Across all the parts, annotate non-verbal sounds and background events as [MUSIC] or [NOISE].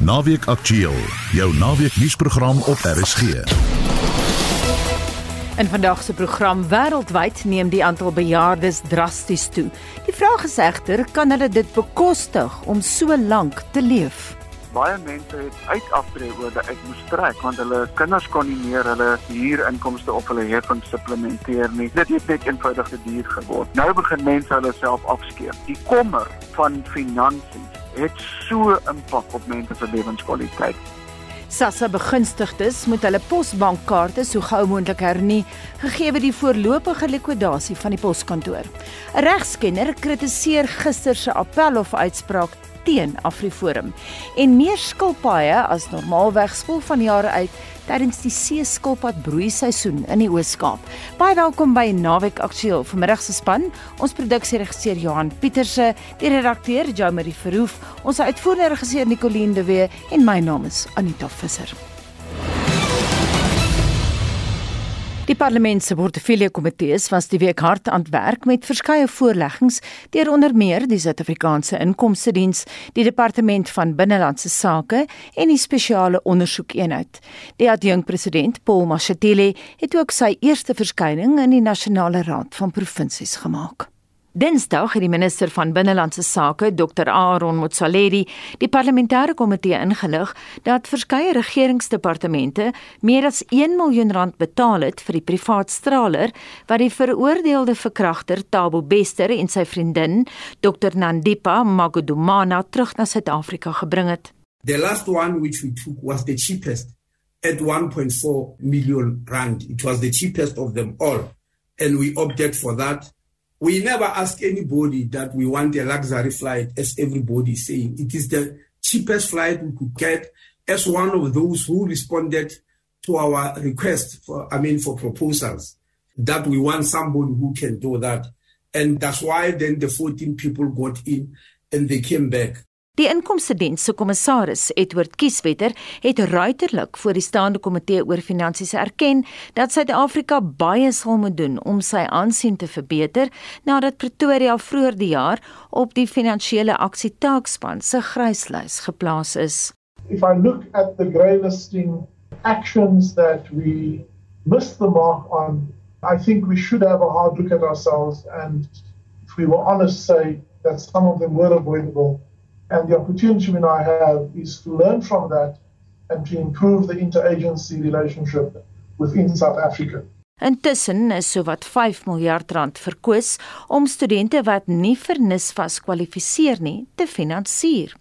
Naweek Aktueel, jou naweek nuusprogram op RSG. In vandag se program wêreldwyd neem die aantal bejaardes drasties toe. Die vraag is egter, kan hulle dit bekostig om so lank te leef? baie mense het uit aftreeorde uit moes trek want hulle kinders kon nie meer hulle huurinkomste of hulle heffing supplementeer nie. Dit het net eenvoudig te duur geword. Nou begin mense hulle self afskeep. Die kommer van finansies het so impak op mense se lewenskwaliteit. Sassa begunstigdes moet hulle posbankkaarte so gou moontlik hernie gegee die voorlopige likwidasie van die poskantoor. 'n Regskenner kritiseer gister se appel of uitspraak teen Afriforum en meer skilpaaie as normaalweg spoel van jare uit tydens die seeskilpad broeiseisoen in die Oos-Kaap. Baie welkom by Naweek Aktueel. Vanmiddag se span, ons produksieregisseur Johan Pieterse, die redakteur Jo Marie Verhoef, ons uitvoerende regisseur Nicoline de Wee en my naam is Anita Visser. Die parlement se portefeuljekomitees was die week hard aan werk met verskeie voorleggings deur onder meer die Suid-Afrikaanse Inkomste Diens, die Departement van Binnelandse Sake en die spesiale ondersoekeenheid. Die adjunkpresident, Paul Mashatile, het ook sy eerste verskyning in die Nasionale Raad van Provinsies gemaak. Dinsdag het die minister van Binnelandse Sake, Dr Aaron Motsoaledi, die parlementêre komitee ingelig dat verskeie regeringsdepartemente meer as 1 miljoen rand betaal het vir die privaat straler wat die veroordeelde verkragter Tabo Bester en sy vriendin, Dr Nandipa Magudumana terug na Suid-Afrika gebring het. The last one which we took was the cheapest at 1.4 million rand. It was the cheapest of them all and we opted for that We never ask anybody that we want a luxury flight, as everybody is saying. It is the cheapest flight we could get as one of those who responded to our request for, I mean, for proposals that we want somebody who can do that. And that's why then the 14 people got in and they came back. Die inkomste diens se kommissaris, Edward Kieswetter, het ruiterlik voor die staande komitee oor finansies erken dat Suid-Afrika baie sal moet doen om sy aansien te verbeter nadat Pretoria vroeër die jaar op die finansiële aksietaakspan se gryslys geplaas is. If I look at the grey listing actions that we missed the mark on, I think we should have a hard look at ourselves and if we were honest say that some of them were avoidable And the opportunity we now have is to learn from that and to improve the interagency relationship within South Africa. Intussen is sowat 5 miljard rand verkoos om studente wat nie vir NSFAS kwalifiseer nie te finansier.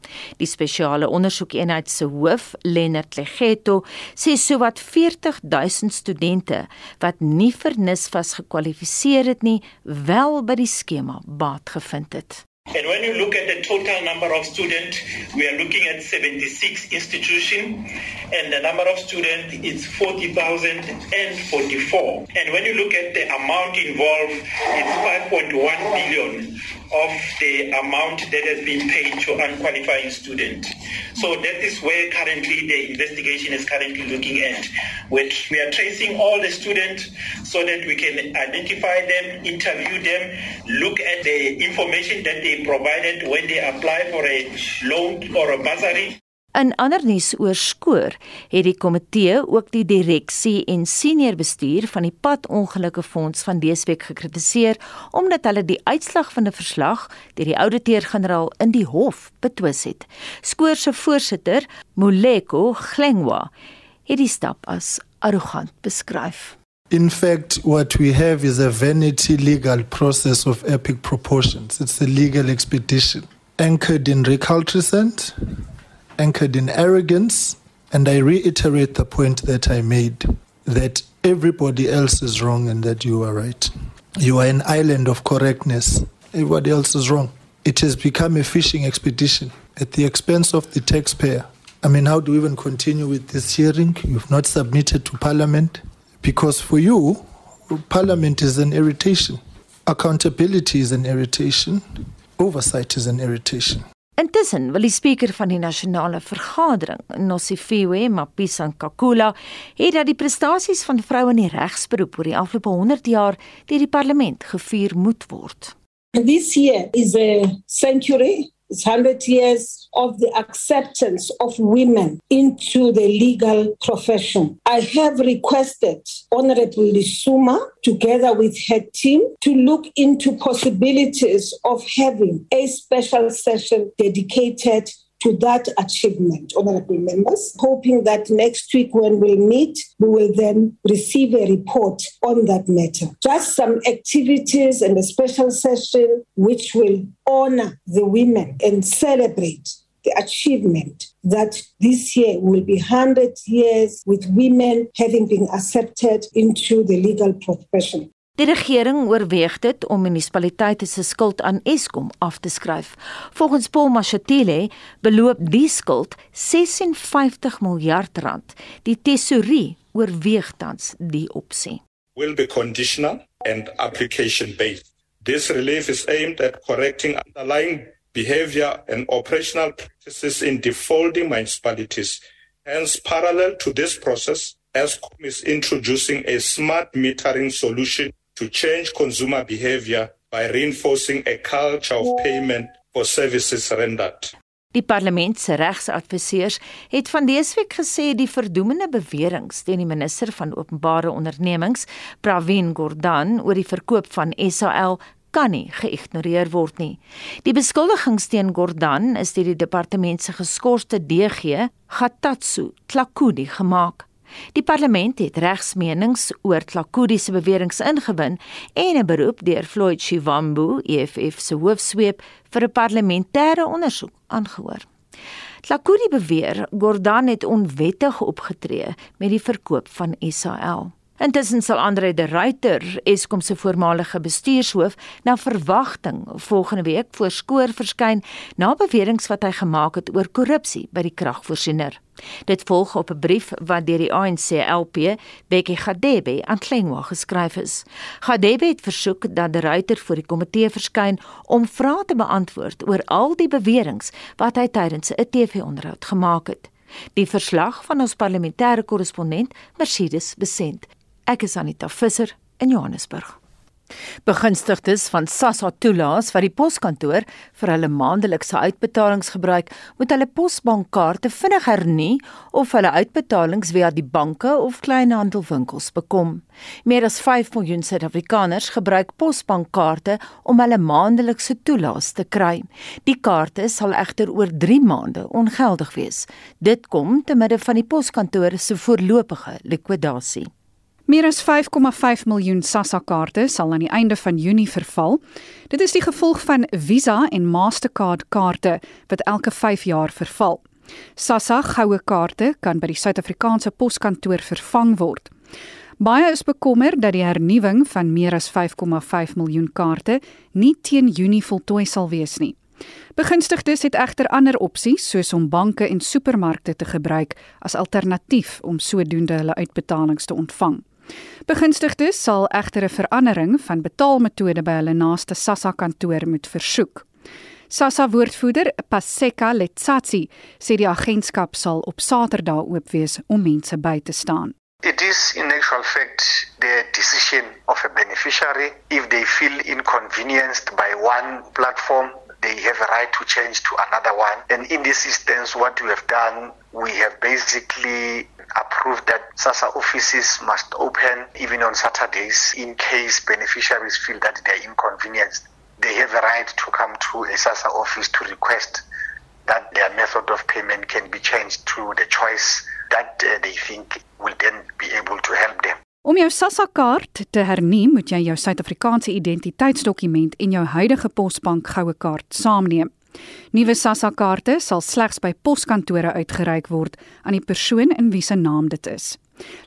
Die spesiale ondersoekeenheid se hoof, Lennard Legeto, sê sowat 40 000 studente wat nie vir NSFAS gekwalifiseer het nie, wel by die skema baat gevind het. And when you look at the total number of students, we are looking at 76 institutions, and the number of students is 40,044. And when you look at the amount involved, it's 5.1 billion of the amount that has been paid to unqualified students. So that is where currently the investigation is currently looking at. We are tracing all the students so that we can identify them, interview them, look at the information that they provided when they apply for a loan or a bursary. In ander nuus oor skoor het die komitee ook die direksie en senior bestuur van die padongelukke fonds van deesweek gekritiseer omdat hulle die uitslag van 'n verslag deur die ouditeur-generaal in die hof betwis het. Skoor se voorsitter, Moleko Glengwa, het die stap as arrogant beskryf. In fact, what we have is a vanity legal process of epic proportions. It's a legal expedition anchored in recalcitrance anchored in arrogance. And I reiterate the point that I made that everybody else is wrong and that you are right. You are an island of correctness. Everybody else is wrong. It has become a fishing expedition at the expense of the taxpayer. I mean, how do we even continue with this hearing? You've not submitted to Parliament. Because for you, Parliament is an irritation. Accountability is an irritation. Oversight is an irritation. Intussen wil die spreker van die nasionale vergadering, Nosifiwe Mapisa Nkakula, hê dat die prestasies van vroue in die regsberoep oor die afgelope 100 jaar deur die parlement gevier moet word. This year is a century It's 100 years of the acceptance of women into the legal profession. I have requested Honorable Lisuma, together with her team, to look into possibilities of having a special session dedicated to that achievement, honorable members, hoping that next week when we'll meet, we will then receive a report on that matter. Just some activities and a special session which will honor the women and celebrate the achievement that this year will be 100 years with women having been accepted into the legal profession. Die regering oorweeg dit om munisipaliteite se skuld aan Eskom af te skryf. Volgens Paul Mashatile beloop die skuld 56 miljard rand. Die tesourie oorweeg tans die opsie. Will be conditional and application based. This relief is aimed at correcting underlying behavior and operational practices in defaulting municipalities. Hence parallel to this process Eskom is introducing a smart metering solution to change consumer behavior by reinforcing a culture of payment for services rendered. Die parlement se regsadviseurs het van dese week gesê die verdoemende beweringe teen die minister van openbare ondernemings, Pravin Gordhan, oor die verkoop van SAL kan nie geïgnoreer word nie. Die beskuldigings teen Gordhan is deur die departement se geskorste DG, Gatatsu Tlakudi gemaak. Die parlement het regsmenings oor Klakudi se beweringe ingewin en 'n beroep deur Floyd Shivambu, EFF se hoofsweep, vir 'n parlementêre ondersoek aangehoor. Klakudi beweer Gordhan het onwettig opgetree met die verkoop van SAL. Intussen sal Andre de Ruyter, Eskom se voormalige bestuurshoof, na verwagting volgende week voor skoor verskyn na beweringe wat hy gemaak het oor korrupsie by die kragvoorsiener. Dit volg op 'n brief wat deur die ANC LP Bekkie Gadebe aan Klengwa geskryf is. Gadebe het versoek dat die ruiter voor die komitee verskyn om vrae te beantwoord oor al die beweringe wat hy tydens 'n TV-onderhoud gemaak het. Die verslag van ons parlementêre korrespondent Mercedes Besent. Ek is Anita Visser in Johannesburg. Begunstigdes van SASSA toelaas wat die poskantoor vir hulle maandelikse uitbetalings gebruik, moet hulle posbankkaarte vinnig hernie of hulle uitbetalings via die banke of kleinhandelwinkels bekom. Meer as 5 miljoen Suid-Afrikaners gebruik posbankkaarte om hulle maandelikse toelaas te kry. Die kaarte sal egter oor 3 maande ongeldig wees. Dit kom te midde van die poskantore se voorlopige likwidasie. Meer as 5,5 miljoen SASSA kaarte sal aan die einde van Junie verval. Dit is die gevolg van Visa en Mastercard kaarte wat elke 5 jaar verval. SASSA goue kaarte kan by die Suid-Afrikaanse Poskantoor vervang word. Baie is bekommer dat die hernuwing van meer as 5,5 miljoen kaarte nie teen Junie voltooi sal wees nie. Begunstigdes het egter ander opsies soos om banke en supermarkte te gebruik as alternatief om sodoende hulle uitbetalings te ontvang. Begunstigdes sal egter 'n verandering van betaalmetode by hulle naaste SASSA kantoor moet versoek. SASSA woordvoerder Paseka Letsatsi sê die agentskap sal op Saterdag oop wees om mense by te staan. It is in actual fact the decision of a beneficiary if they feel inconvenienced by one platform they have a right to change to another one and in this instance what we have done we have basically approved that SASA offices must open even on Saturdays in case beneficiaries feel that they are inconvenienced. They have a right to come to a SASA office to request that their method of payment can be changed to the choice that uh, they think will then be able to help them. Om jou SASSA kaart te hernie, moet jy jou Suid-Afrikaanse identiteitsdokument en jou huidige Posbank goue kaart saamneem. Nuwe SASSA kaarte sal slegs by poskantore uitgereik word aan die persoon in wie se naam dit is.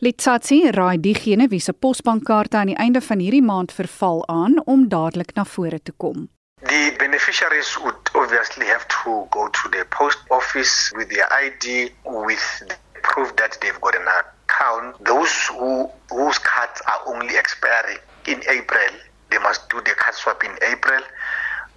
Litsatsi raai diegene wie se posbankkaarte aan die einde van hierdie maand verval aan om dadelik na vore te kom. The beneficiaries would obviously have to go to the post office with their ID with the proof that they've got an account. Those who whose cards are only expiring in April, they must do the card swap in April.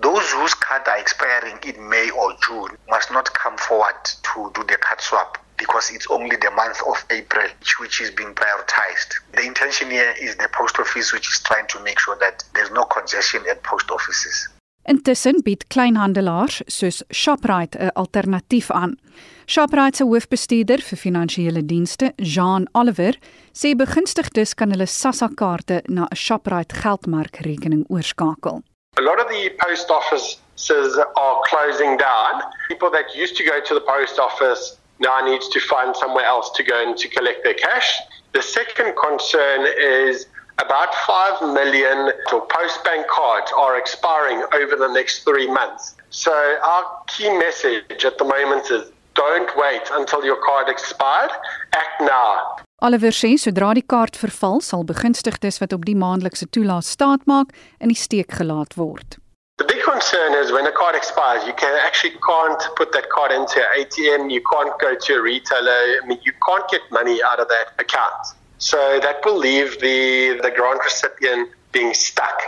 Those whose cards are expiring in May or June must not come forward to do the card swap because it's only the month of April which is being prioritized. The intention here is the post office which is trying to make sure that there's no congestion at post offices. Intussen bied kleinhandelaars soos Shoprite 'n alternatief aan. Shoprite se hoofbestuurder vir finansiële dienste, Jean Oliver, sê begunstigdes kan hulle SASSA-kaarte na 'n Shoprite geldmarkrekening oorskakel. A lot of the post offices are closing down. People that used to go to the post office now needs to find somewhere else to go and to collect their cash. The second concern is about 5 million post bank cards are expiring over the next three months. So, our key message at the moment is don't wait until your card expired, act now. Oliver sê sodra die kaart verval, sal begunstigdes wat op die maandelikse toelaat staat maak in die steek gelaat word. The big concern is when a card expires, you can actually can't put that card into an ATM, you can't go to a retailer, I mean you can't get money out of that account. So that will leave the, the grant recipient being stuck.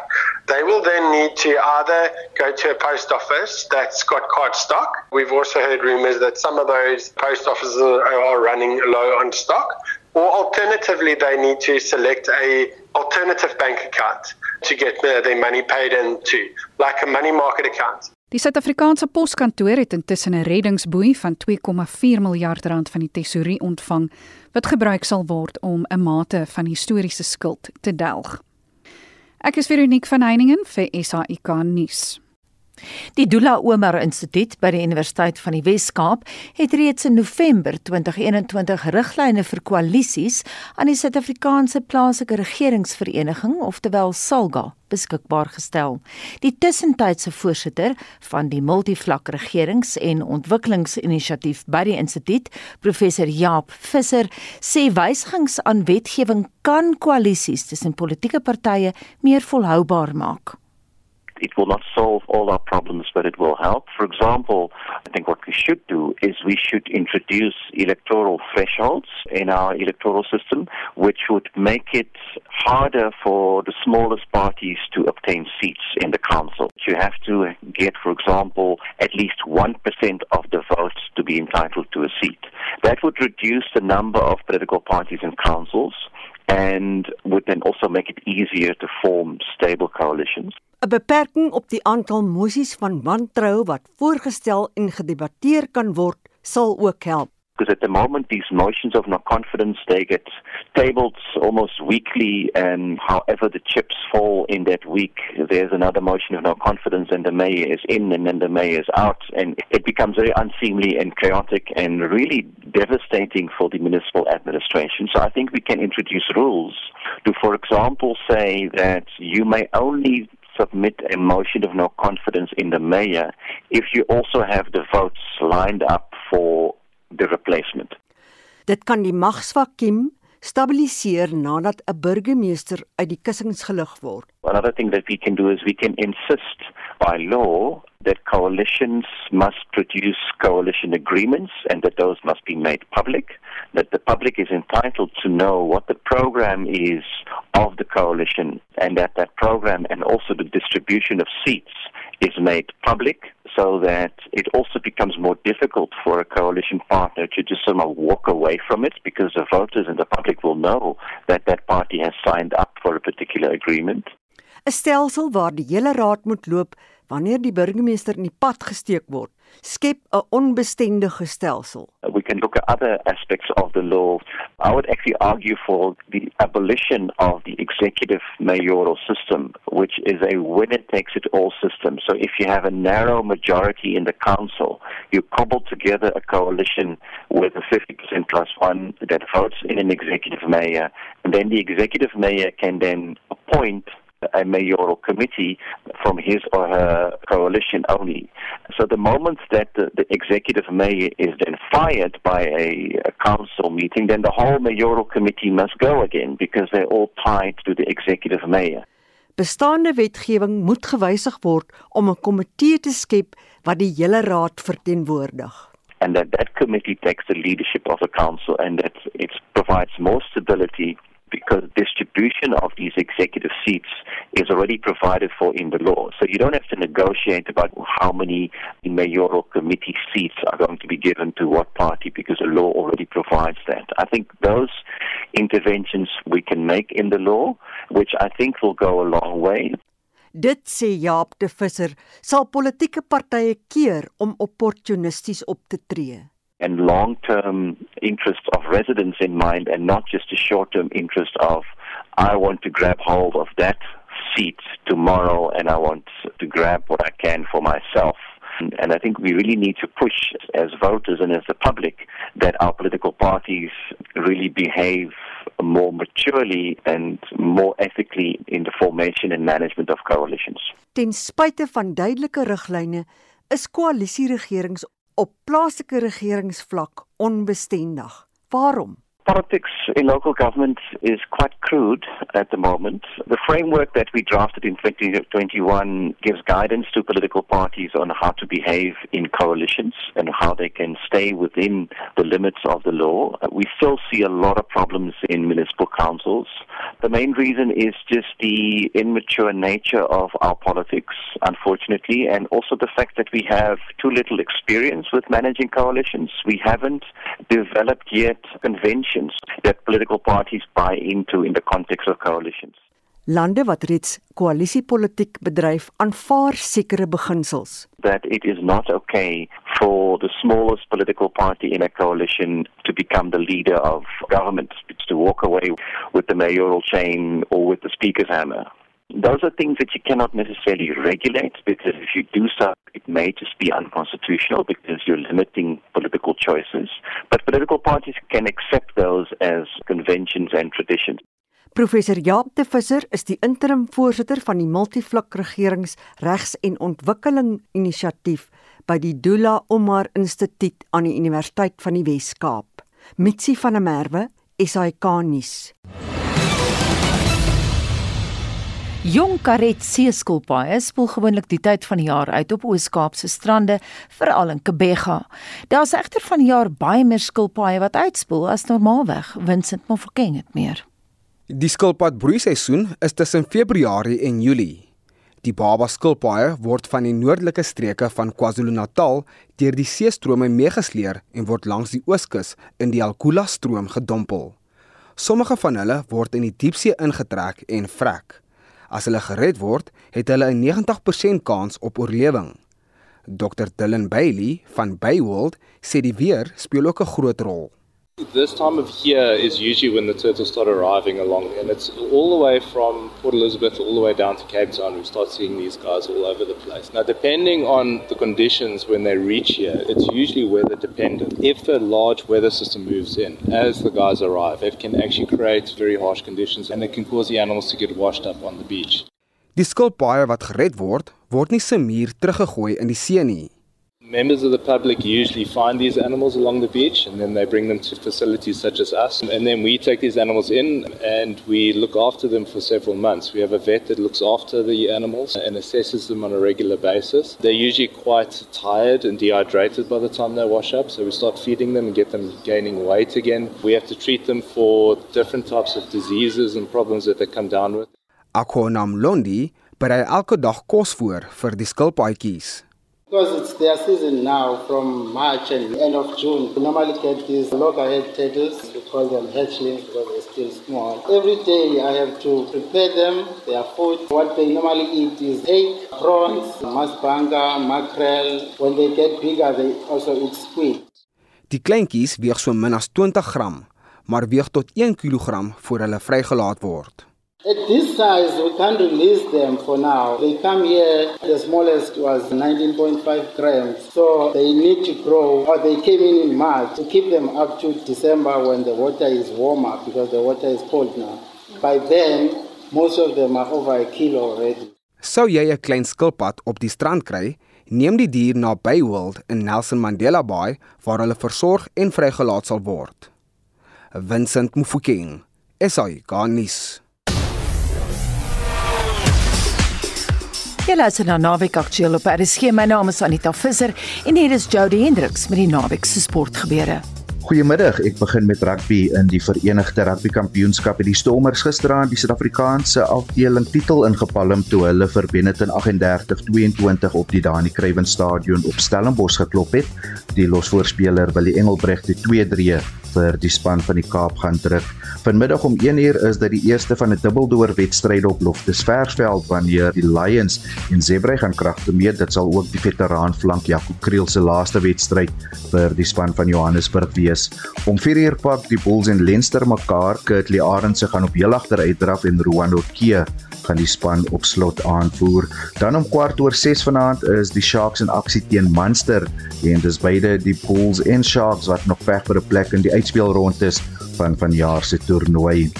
They will then need to either go to a post office that's got card stock. We've also heard rumors that some of those post offices are running low on stock. Or alternatively, they need to select a alternative bank account to get their money paid into, like a money market account. Die Suid-Afrikaanse Poskantoor het intussen 'n reddingsboei van 2,4 miljard rand van die tesourier ontvang wat gebruik sal word om 'n mate van historiese skuld te delg. Ek is Veronique van Heiningen vir SAK nuus. Die Dula Omar Instituut by die Universiteit van die Wes-Kaap het reeds in November 2021 riglyne vir koalisies aan die Suid-Afrikaanse Plaaslike Regeringsvereniging, oftewel SALGA, beskikbaar gestel. Die tussentydse voorsitter van die Multivlak Regerings- en Ontwikkelingsinisiatief by die instituut, professor Jaap Visser, sê wysigings aan wetgewing kan koalisies tussen politieke partye meer volhoubaar maak. It will not solve all our problems, but it will help. For example, I think what we should do is we should introduce electoral thresholds in our electoral system, which would make it harder for the smallest parties to obtain seats in the council. You have to get, for example, at least 1% of the votes to be entitled to a seat. That would reduce the number of political parties in councils and would then also make it easier to form stable coalitions. 'n beperking op die aantal mosies van wantrou wat voorgestel en gedebatteer kan word, sal ook help. Because at the moment these motions of no confidence they get tabled almost weekly and however the chips fall in that week there's another motion of no confidence and the mayor is in and then the mayor is out and it becomes very unseemly and chaotic and really devastating for the municipal administration so I think we can introduce rules to for example say that you may only submit a motion of no confidence in the mayor if you also have the votes lined up for the replacement. Dit kan die magsvakuum stabiliseer nadat 'n burgemeester uit die kussings gelig word. Another thing that we can do is we can insist by law that coalitions must produce coalition agreements and that those must be made public, that the public is entitled to know what the program is of the coalition and that that program and also the distribution of seats is made public so that it also becomes more difficult for a coalition partner to just of walk away from it because the voters and the public will know that that party has signed up for a particular agreement. 'n Stelsel waar die hele raad moet loop wanneer die burgemeester in die pad gesteek word, skep 'n onbestendige stelsel. We can look at other aspects of the law. I would actually argue for the abolition of the executive mayoral system, which is a winner takes it all system. So if you have a narrow majority in the council, you cobble together a coalition with a 50% plus one that votes in an executive mayor, and then the executive mayor can then appoint a mayoral committee from his or her coalition only. So the moment that the, the executive mayor is then fired by a, a, council meeting, then the whole mayoral committee must go again because they're all tied to the executive mayor. Bestaande wetgewing moet gewysig word om 'n komitee te skep wat die hele raad verteenwoordig. And that that committee takes the leadership of the council and that it provides more stability because distribution of these executive seats is already provided for in the law. So you don't have to negotiate about how many mayoral committee seats are going to be given to what party because the law already provides that. I think those interventions we can make in the law, which I think will go a long way. Dit sê Jaap de Visser, sal politieke partye keer om opportunisties op te tree. And long-term interest of residents in mind and not just a short-term interest of I want to grab hold of that seat tomorrow and I want to grab what I can for myself. And I think we really need to push as voters and as the public that our political parties really behave more maturely and more ethically in the formation and management of coalitions. Ten spyte van duidelike riglyne is koalisieregerings op plaaslike regeringsvlak onbestendig. Waarom? Politics in local government is quite crude at the moment. The framework that we drafted in 2021 gives guidance to political parties on how to behave in coalitions and how they can stay within the limits of the law. We still see a lot of problems in municipal councils. The main reason is just the immature nature of our politics, unfortunately, and also the fact that we have too little experience with managing coalitions. We haven't developed yet conventions that political parties buy into in the context of coalitions. Lande wat reeds koalisiepolitiek bedryf, aanvaar sekere beginsels. That it is not okay for the smallest political party in a coalition to become the leader of government, to walk away with the mayoral chain or with the speaker's hammer. Those are things that you cannot necessarily regulate because if you do so, it may just be unconstitutional because you're limiting political choices. But political parties can accept those as conventions and traditions. Professor Jaap de Visser is die interim voorsitter van die Multivlak Regerings Regs en Ontwikkeling Inisiatief by die Dula Omar Instituut aan die Universiteit van die Wes-Kaap. Mitsi van der Merwe, SAK nuus. Jong karet seeskulpaaie spoel gewoonlik die tyd van die jaar uit op Oos-Kaapse strande, veral in Kebega. Daar's egter van jaar baie meer skilpaaie wat uitspoel as normaalweg. Vincent Mofokeng het meer. Die skilpad broeiseisoen is tussen Februarie en Julie. Die baba skilpaaie word van die noordelike streke van KwaZulu-Natal deur die seestrome meegesleer en word langs die ooskus in die Alkula stroom gedompel. Sommige van hulle word in die diepsee ingetrek en vrek. As hulle gered word, het hulle 'n 90% kans op oorlewing. Dr. Dylan Bailey van Bayworld sê die weer speel ook 'n groot rol. This time of year is usually when the turtles start arriving along, and it's all the way from Port Elizabeth all the way down to Cape Town. We start seeing these guys all over the place. Now, depending on the conditions when they reach here, it's usually weather dependent. If a large weather system moves in as the guys arrive, it can actually create very harsh conditions and it can cause the animals to get washed up on the beach. Die skilpaaie wat gered word, word nie se muur teruggegooi in die see nie. Members of the public usually find these animals along the beach and then they bring them to facilities such as us. And then we take these animals in and we look after them for several months. We have a vet that looks after the animals and assesses them on a regular basis. They're usually quite tired and dehydrated by the time they wash up, so we start feeding them and get them gaining weight again. We have to treat them for different types of diseases and problems that they come down with. Akonam Londi berei elke dag kos voor vir die skilpaadjies. Because it's their season now from March and end of June. We normally get these loggerhead turtles. We call them hatchlings because they're still small. Every day I have to prepare them, their food. What they normally eat is egg, prawns, masbanga, mackerel. When they get bigger, they also eat squid. Die kleintjies weeg so min as 20 gram, maar weeg tot 1 kg voor hulle vrygelaat word. At this size, we can't release them for now. They come here, the smallest was 19.5 grams. So they need to grow, or they came in in March to keep them up to December when the water is warmer because the water is cold now. By then, most of them are over a kilo already. Sou jy 'n klein skilpad op die strand kry, neem die dier na Bayworld in Nelson Mandela Bay waar hulle versorg en vrygelaat sal word. Vincent Mufokeng, SAI Garnis. Jy luister na Naweek Aktueel op RSG. My naam is Anita Visser en hier is Jody Hendriks met die naweek se sportgebeure. Goeiemiddag. Ek begin met rugby in die Verenigde Rugby Kampioenskap. Die Stormers gisteraand die Suid-Afrikaanse afdeling titel ingepalm toe hulle vir Benetton 38-22 op die Dani Craven Stadion op Stellenbosch geklop het. Die losvoorspeler Willie Engelbrecht het 2-3 vir die span van die Kaap gaan druk. Vanmiddag om 1uur is dit die eerste van 'n dubbeldoor wedstryd op Loftesversveld wanneer die Lions en Zebra gaan kragte meet. Dit sal ook die veteraan flank Jaco Kriel se laaste wedstryd vir die span van Johannesburg wees. Om 4uur pak die Bulls en Leinster mekaar. Kurtley Arendse gaan op heel agter uitdraf en Rowan Okie gaan die span op slot aanvoer. Dan om kwart oor 6 vanaand is die Sharks in aksie teen Munster en dis beide die Bulls en Sharks wat nog veg vir 'n plek in die uitspelronde is van vanjaar se toernooi.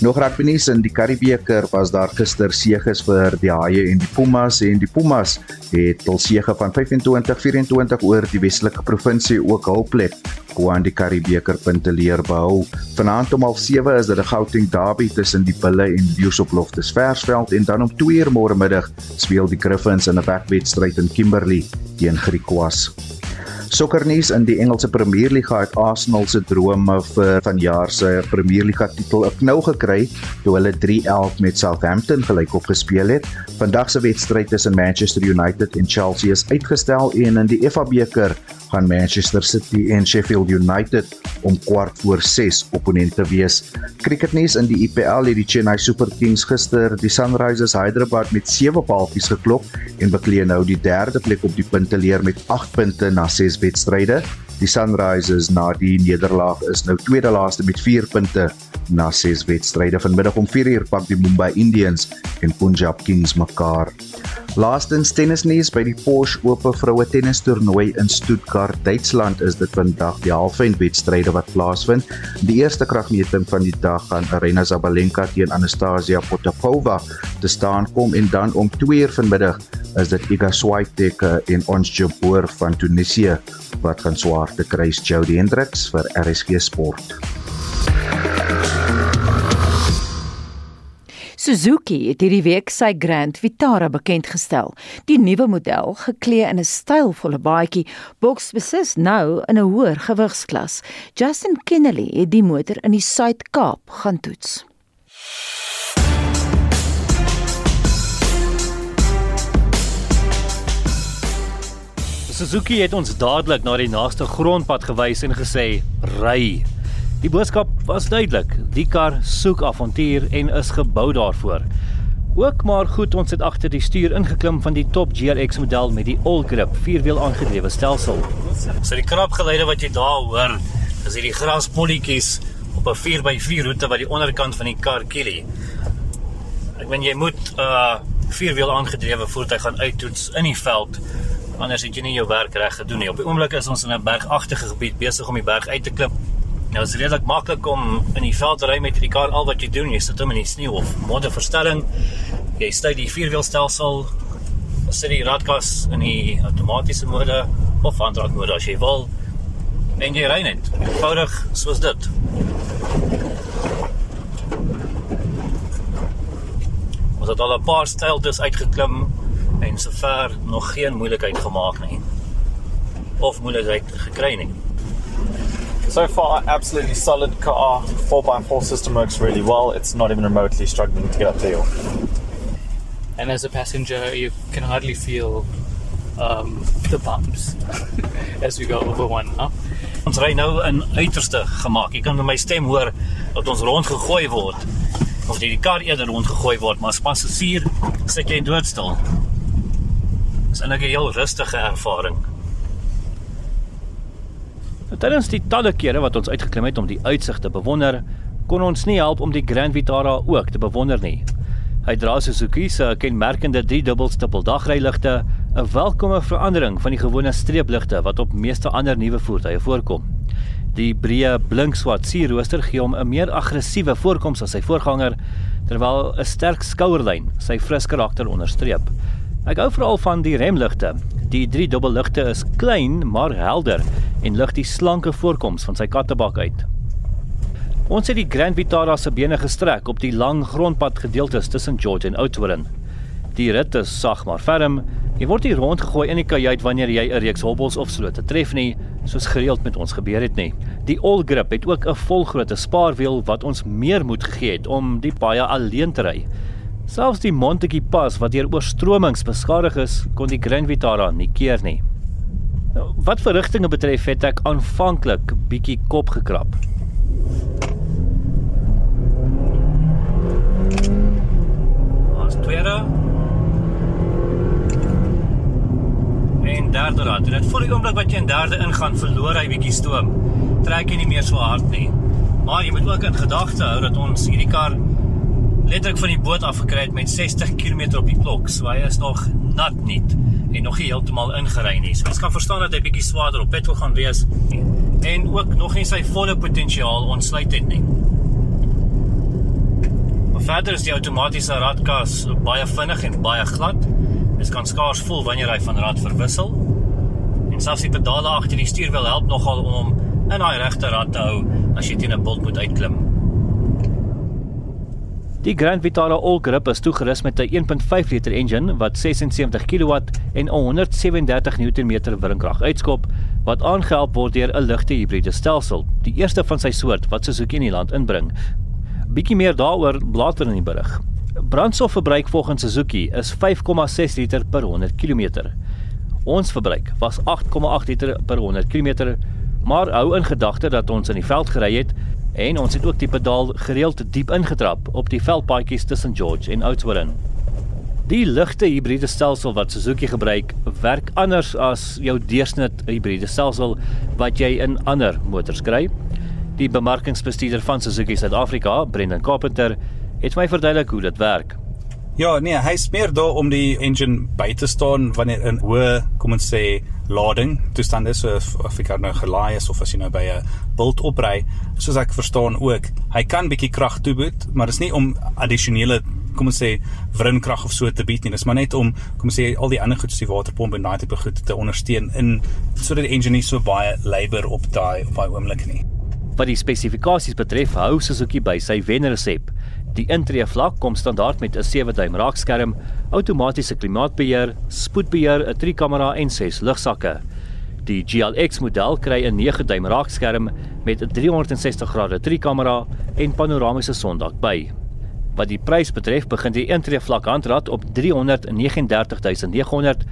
Nog rugby nuus in die Karibebeker was daar gister seëges vir die Haie en die Pumas en die Pumas het hul seëge van 25-24 oor die Weselike provinsie ook hul plek aan die Karibebeker punte leer behou. Vanaand om 07:30 is dit 'n Gauteng derby tussen die Bulle en Leeu's op Loftus Versveld en dan om 2:00 môre middag speel die Griffins in 'n wegwedstryd in Kimberley teen Griquas. Sokkernuus in die Engelse Premierliga het Arsenal se drome vir vanjaar se Premierliga titel 'n knou gekry toe hulle 3-11 met Southampton gelykop gespeel het. Vandag se wedstryd tussen Manchester United en Chelsea is uitgestel en in die FA beker gaan Manchester City en Sheffield United om kwart voor 6 opponente wees. Cricketnuus in die IPL het die Chennai Super Kings gister die Sunrisers Hyderabad met 7 paaltjies geklop en bekleë nou die derde plek op die punteleer met 8 punte na 6 wedstryde. Die Sunrisers na die nederlaag is nou tweede laaste met 4 punte na 6 wedstryde. Vanmiddag om 4uur pak die Mumbai Indians en Punjab Kings mekaar. Laastens tennisnuus by die Porsche Ope vroue tennistoernooi in Stuttgart, Duitsland is dit vandag die halfeindwedstryde wat plaasvind. Die eerste kragmeting van die dag gaan Aryna Sabalenka teen Anastasia Potapova te staan kom en dan om 2uur vanmiddag is dit Iga Swiatek en Ons Jabeur van Tunesië wat gaan swaar te kry. Jody Hendricks vir RSG Sport. Suzuki het hierdie week sy Grand Vitara bekend gestel. Die nuwe model, geklee in 'n stylvolle baadjie, boks beslis nou in 'n hoër gewigsklas. Justin Kennedy het die motor in die Suid-Kaap gaan toets. Suzuki het ons dadelik na die naaste grondpad gewys en gesê: "Ry." Die boodskap was duidelik. Die kar soek avontuur en is gebou daarvoor. Ook maar goed ons het agter die stuur ingeklim van die top GRX model met die all-grip vierwiel aangedrewe stelsel. So die krapgeluide wat jy daar hoor, is hierdie graspolletjies op 'n 4x4 roete wat die onderkant van die kar kielie. Ek meen jy moet 'n uh, vierwiel aangedrewe voertuig gaan uittoets in die veld anders het jy nie jou werk reg gedoen nie. Op die oomblik is ons in 'n bergagtige gebied besig om die berg uit te klim Nou is redelik maklik om in die veld te ry met hierdie kar al wat jy doen, jy sit hom in die sneeu of modderverstelling. Jy stuur die vierwielstelsel, sit die radkas in die outomatiese mode of handrakmode as jy wil. En jy ry net. Eenvoudig soos dit. Ons het al 'n paar styltes uitgeklim en sover nog geen moeilikheid gemaak nie. Of moeilikheid gekry nie. So far, absolutely solid car. 4x4 system works really well. It's not even remotely struggling to get up the hill. And as a passenger, you can hardly feel um, the bumps [LAUGHS] as we go over one up. Ons ry nou in uiterste gemaak. Jy kan met my stem hoor dat ons rondgegooi word. Of die kar eerder rondgegooi word, maar as passasier sit jy doodstil. Dis 'n heel rustige ervaring. Tydens die talle kere wat ons uitgeklim het om die uitsig te bewonder, kon ons nie help om die Grand Vitara ook te bewonder nie. Hy dra Suzuki se kenmerkende 3-dubbelstippel dagryligte, 'n welkome verandering van die gewone streepligte wat op meeste ander nuwe voertuie voorkom. Die breë blinkswart sierrooster gee hom 'n meer aggressiewe voorkoms as sy voorganger, terwyl 'n sterk skouerlyn sy fris karakter onderstreep. Ek hou veral van die remligte. Die drie dubbelligte is klein maar helder en lig die slanke voorkoms van sy kattebak uit. Ons het die Grand Vitara se bene gestrek op die lang grondpad gedeeltes tussen George en Oudtshoorn. Die rit is sag maar ferm. Jy word hier rondgegooi in die kajuit wanneer jy 'n reeks hobbels of slote tref nie, soos gereeld met ons gebeur het nie. Die All Grip het ook 'n volgrootte spaarwiel wat ons meer moed gegee het om die baie alleen te ry. Selfs die Montetjie pas wat deur oorstromings beskadig is, kon die Grand Vitara nie keer nie. Wat verrigtinge betref het ek aanvanklik bietjie kop gekrap. Ons tweede en derde rad. En dit voel die oomblik wat jy in derde ingaan, verloor hy bietjie stoom. Trek jy nie meer so hard nie. Maar jy moet ook in gedagte hou dat ons hierdie kar letterlik van die boot af gekry het met 60 km op die klok. So hy is nog nat nie en nog nie heeltemal ingery nie. So ons kan verstaan dat hy bietjie swaarder op petrol gaan wees en ook nog nie sy volle potensiaal ontsluit het nie. Maar verder is die outomatiese radkas baie vinnig en baie glad. Dit kan skaars voel wanneer hy van rad verwissel. En selfs die pedale agter die stuurwiel help nogal om hom in daai regte rad te hou as jy teen 'n bult moet uitklim. Die Grand Vitara All-Grip is toegerus met 'n 1.5 liter engine wat 76 kW en 137 Nm wringkrag uitskop wat aangehelp word deur 'n ligte hibriede stelsel, die eerste van sy soort wat Suzuki in die land inbring. Bietjie meer daaroor later in die berig. Brandstofverbruik volgens Suzuki is 5,6 liter per 100 km. Ons verbruik was 8,8 liter per 100 km, maar hou in gedagte dat ons in die veld gery het en ons het ook die pedaal gereeld diep ingetrap op die veldpaadjies tussen George en Oudtshoorn. Die ligte hibriede stelsel wat Suzuki gebruik, werk anders as jou deursnit hibriede stelsel wat jy in ander motors kry. Die bemarkingsbestuurder van Suzuki Suid-Afrika, Brendan Carpenter, het my verduidelik hoe dit werk. Ja, nee, hy smeer daar om die engine by te staan wanneer in hoë, kom ons sê, lading toestand is so of ek nou gelaai is of as jy nou by 'n bult opry soos ek verstaan ook hy kan bietjie krag toeboet maar dis nie om addisionele kom ons sê wrinkrag of so te bied nie. Dis maar net om kom ons sê al die ander goed soos die waterpomp en daai tipe goed te ondersteun in sodat die engine nie so baie labour op daai op daai oomblik nie. Wat die spesifikasies betref hou Suzuki by sy wenresep Die intree vlak kom standaard met 'n 7-duim raakskerm, outomatiese klimaatbeheer, spoedbeheer, 'n 3-kamera en 6 lugsakke. Die GLX model kry 'n 9-duim raakskerm met 'n 360 grade 3-kamera en panoramiese sondak by. Wat die prys betref, begin die intree vlak handrat op 339900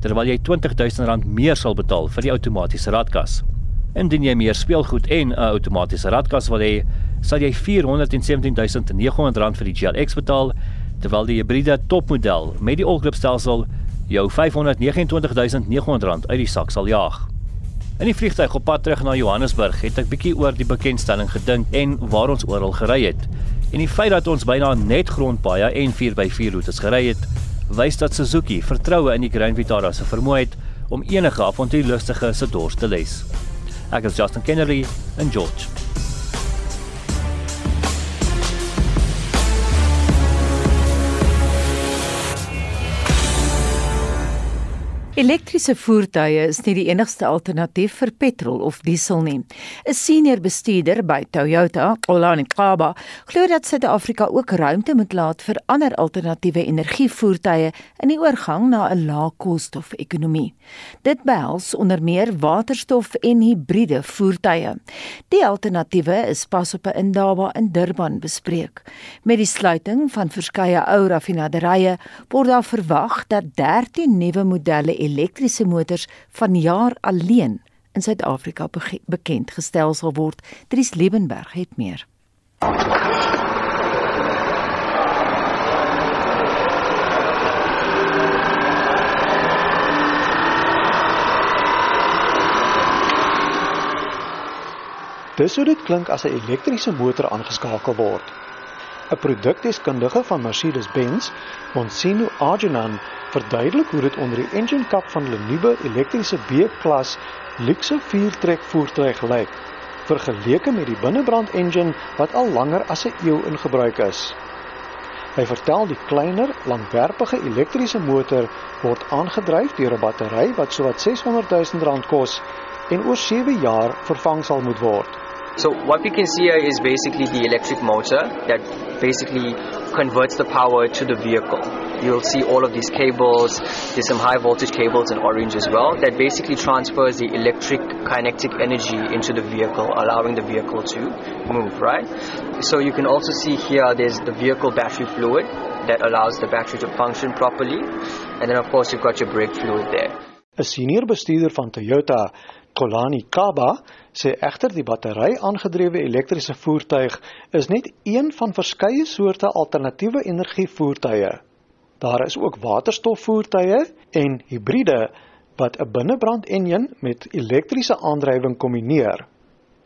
terwyl jy R20000 meer sal betaal vir die outomatiese radkas. Indien jy meer speelgoed en 'n outomatiese radkas wil hê, sal jy R417900 vir die GLX betaal, terwyl die hibriede topmodel met die all-grip stelsel jou R529900 uit die sak sal jaag. In die vliegtuig op pad terug na Johannesburg het ek bietjie oor die bekendstelling gedink en waar ons oral gery het. En die feit dat ons byna net grondpaaie en 4x4 roetes gery het, wys dat Suzuki vertroue in die Grand Vitara se vermoë het om enige avontuurlustige se dors te les. Ek is Justin Kennedy in George. Elektriese voertuie is nie die enigste alternatief vir petrol of diesel nie. 'n Senior bestuurder by Toyota, Olani Kaba, glo dat Suid-Afrika ook ruimte moet laat vir ander alternatiewe energievoertuie in die oorgang na 'n lae-koolstof-ekonomie. Dit behels onder meer waterstof en hibriede voertuie. Die alternatiewe is pas op 'n indaba in Durban bespreek. Met die sluiting van verskeie ou raffinaderye word daar verwag dat 13 nuwe modelle elektriese motors vanjaar alleen in Suid-Afrika bekend gestel sal word. Dries Liebenberg het meer. Dis hoe dit klink as 'n elektriese motor aangeskakel word. 'n Produktdeskundige van Mercedes-Benz, Monsino Arjunan, verduidelik hoe dit onder die engine kap van hulle nuwe elektriese B-klas luxe viertrek voertuig lyk, vergeleke met die binnebrand engine wat al langer as 'n eeu in gebruik is. Hy vertel die kleiner, langwerpige elektriese motor word aangedryf deur 'n battery wat sowat 600 000 rand kos en oor 7 jaar vervang sal moet word. So what we can see here is basically the electric motor that basically converts the power to the vehicle. You'll see all of these cables, there's some high voltage cables in orange as well, that basically transfers the electric kinetic energy into the vehicle, allowing the vehicle to move, right? So you can also see here there's the vehicle battery fluid that allows the battery to function properly. And then of course you've got your brake fluid there. 'n Senior bestuurder van Toyota, Kolani Kaba, sê egter die battery-aangedrewe elektriese voertuig is net een van verskeie soorte alternatiewe energievoertuie. Daar is ook waterstofvoertuie en hibriede wat 'n binnebrand-enjin met elektriese aandrywing kombineer.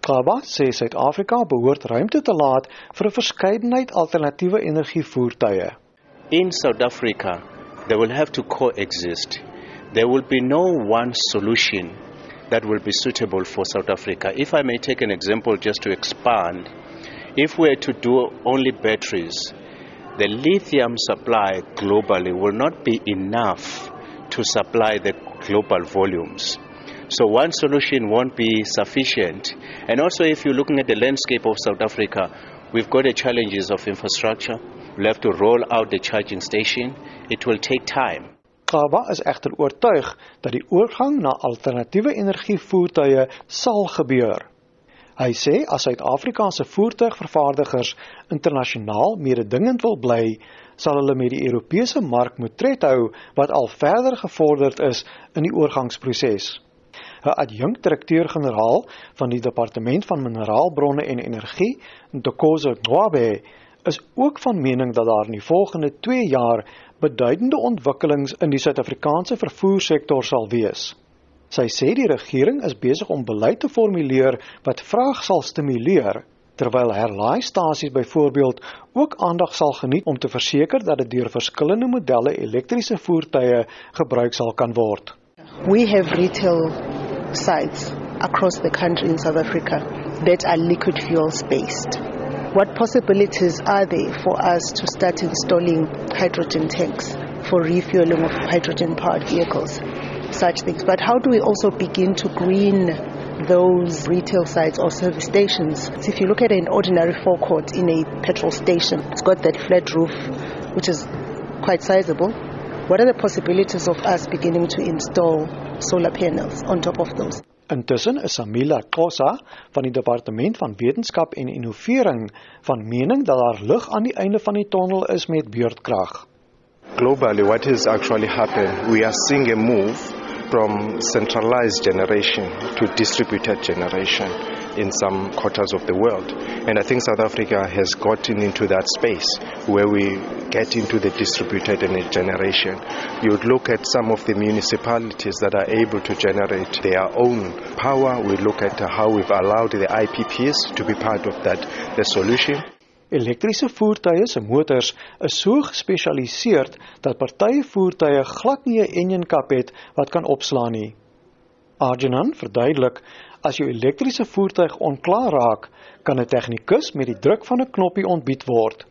Kaba sê Suid-Afrika behoort ruimte te laat vir 'n verskeidenheid alternatiewe energievoertuie. In South Africa, they will have to coexist. There will be no one solution that will be suitable for South Africa. If I may take an example just to expand, if we are to do only batteries, the lithium supply globally will not be enough to supply the global volumes. So one solution won't be sufficient. And also if you're looking at the landscape of South Africa, we've got the challenges of infrastructure. We'll have to roll out the charging station. It will take time. Kaba is egter oortuig dat die oorgang na alternatiewe energievoertuie sal gebeur. Hy sê as Suid-Afrikaanse voertuigvervaardigers internasionaal mededingend wil bly, sal hulle met die Europese mark moet tred hou wat al verder gevorderd is in die oorgangsproses. 'n Adjunkdirekteur-generaal van die Departement van Mineraalbronne en Energie, Ntokozo Ngwabe, is ook van mening dat daar in die volgende 2 jaar beduidende ontwikkelings in die Suid-Afrikaanse vervoersektor sal wees. Sy sê die regering is besig om beleid te formuleer wat vraag sal stimuleer terwyl herlaaistasies byvoorbeeld ook aandag sal geniet om te verseker dat dit deur verskillende modelle elektriese voertuie gebruik sal kan word. We have retail sites across the country in South Africa that are liquid fuels based. What possibilities are there for us to start installing hydrogen tanks for refueling of hydrogen powered vehicles? Such things. But how do we also begin to green those retail sites or service stations? So if you look at an ordinary forecourt in a petrol station, it's got that flat roof, which is quite sizable. What are the possibilities of us beginning to install solar panels on top of those? Intussen is Samila Kosa van die Departement van Wetenskap en Innovering van mening dat daar lig aan die einde van die tonnel is met beurtkrag. Globally what is actually happening we are seeing a move from centralized generation to distributed generation in some quarters of the world. And I think South Africa has gotten into that space where we get into the distributed energy generation. You would look at some of the municipalities that are able to generate their own power. We look at how we've allowed the IPPs to be part of that the solution. Elektriese voertuie se motors is so gespesialiseer dat partye voertuie glad nie 'n enjinkap het wat kan opslaan nie. Arjunan verduidelik As jou elektriese voertuig onklaar raak, kan 'n tegnikus met die druk van 'n knoppie ontbied word.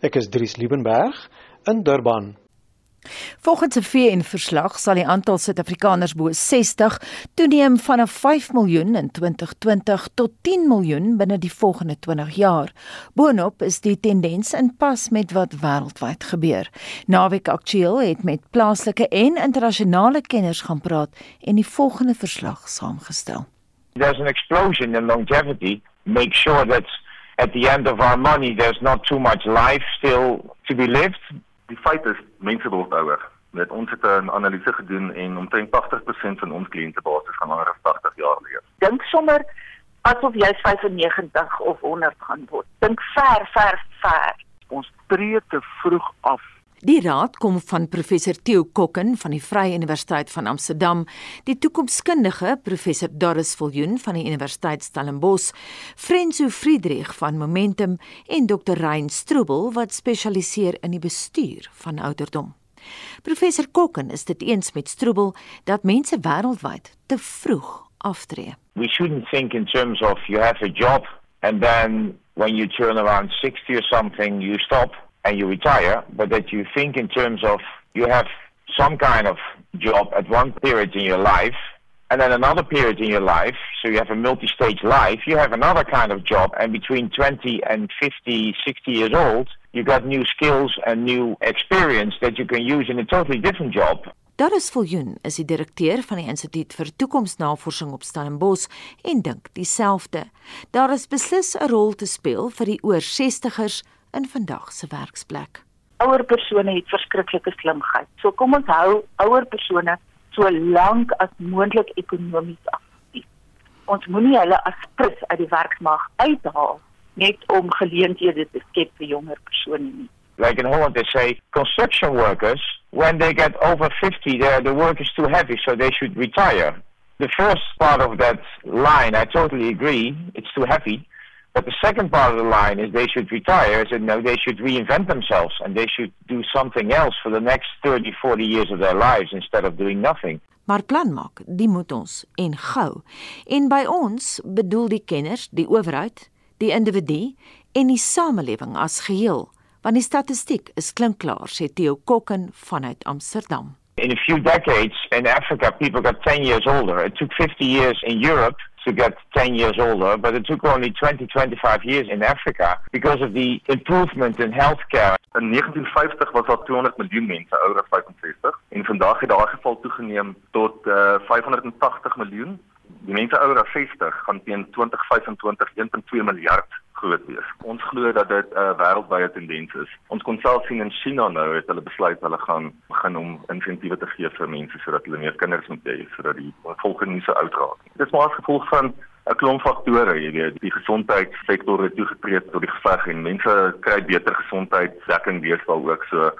Ek is Dries Liebenberg in Durban. Volgens 'n VN-verslag sal die aantal Suid-Afrikaners bo 60 toeneem van 5 miljoen in 2020 tot 10 miljoen binne die volgende 20 jaar. Boonop is die tendens in pas met wat wêreldwyd gebeur. Naweek Aktueel het met plaaslike en internasionale kenners gaan praat en die volgende verslag saamgestel. There's an explosion in longevity, make sure that at the end of our money there's not too much life still to be lived. Die feit is mense word ouer. Net ons het 'n analise gedoen en omtrent 80% van ons kliëntebasis gaan langer as 80 jaar leef. Dink sommer asof jy 95 of 100 gaan word. Dink ver, ver, ver. Ons tree te vroeg af Die raad kom van professor Theo Kokken van die Vrye Universiteit van Amsterdam, die toekomskundige professor Doris Viljoen van die Universiteit Stellenbosch, Frenzo Friedrich van Momentum en Dr. Rein Strubel wat spesialiseer in die bestuur van ouderdom. Professor Kokken is dit eens met Strubel dat mense wêreldwyd te vroeg aftree. We shouldn't think in terms of you have a job and then when you turn around 60 or something you stop and you retire, but that you think in terms of you have some kind of job at one period in your life, and then another period in your life, so you have a multi stage life, you have another kind of job, and between 20 and 50, 60 years old, you got new skills and new experience that you can use in a totally different job. Daar is Viljoen is die direkteur van die Instituut vir Toekomsnavorsing op Stellenbosch en dink dieselfde. Daar is beslis 'n rol te speel vir die oor 60ers in vandag se werksplek. Ouer persone het verskriklike slimheid. So kom ons hou ouer persone so lank as moontlik ekonomies aktief. Ons moenie hulle as prins uit die werksmag uithaal net om geleenthede te skep vir jonger persone nie. Like in Holland, they say construction workers, when they get over 50, the work is too heavy, so they should retire. The first part of that line, I totally agree, it's too heavy. But the second part of the line is they should retire, is no, they should reinvent themselves and they should do something else for the next 30, 40 years of their lives instead of doing nothing. Maar plan maak, die moet ons en gou. En by ons bedoel die kenners, die owerheid, die individu en die samelewing as geheel, want die statistiek is klinkklaar, sê Theo Kokken vanuit Amsterdam. In a few decades in Africa people got 10 years older. It took 50 years in Europe to get 10 years older, but it took only 20, 25 years in Africa because of the improvement in healthcare. In 1950 was daar 200 miljoen mense ouer as 65 en vandag het daai geval toegeneem tot uh, 580 miljoen. Die mense ouer as 60 gaan teen 2025 1.2 miljard groot wees. Ons glo dat dit 'n uh, wêreldwye tendens is. Ons kon self sien in China nou het hulle besluit hulle gaan begin om insentiewe te gee vir mense sodat hulle meer kinders moet hê sodat die bevolking nie so oud raak nie. Dit is maar as gevolg van 'n klomp faktore, jy weet, die gesondheidssektor het toegetree tot die geveg en mense kry beter gesondheidsdekking deesdae ook so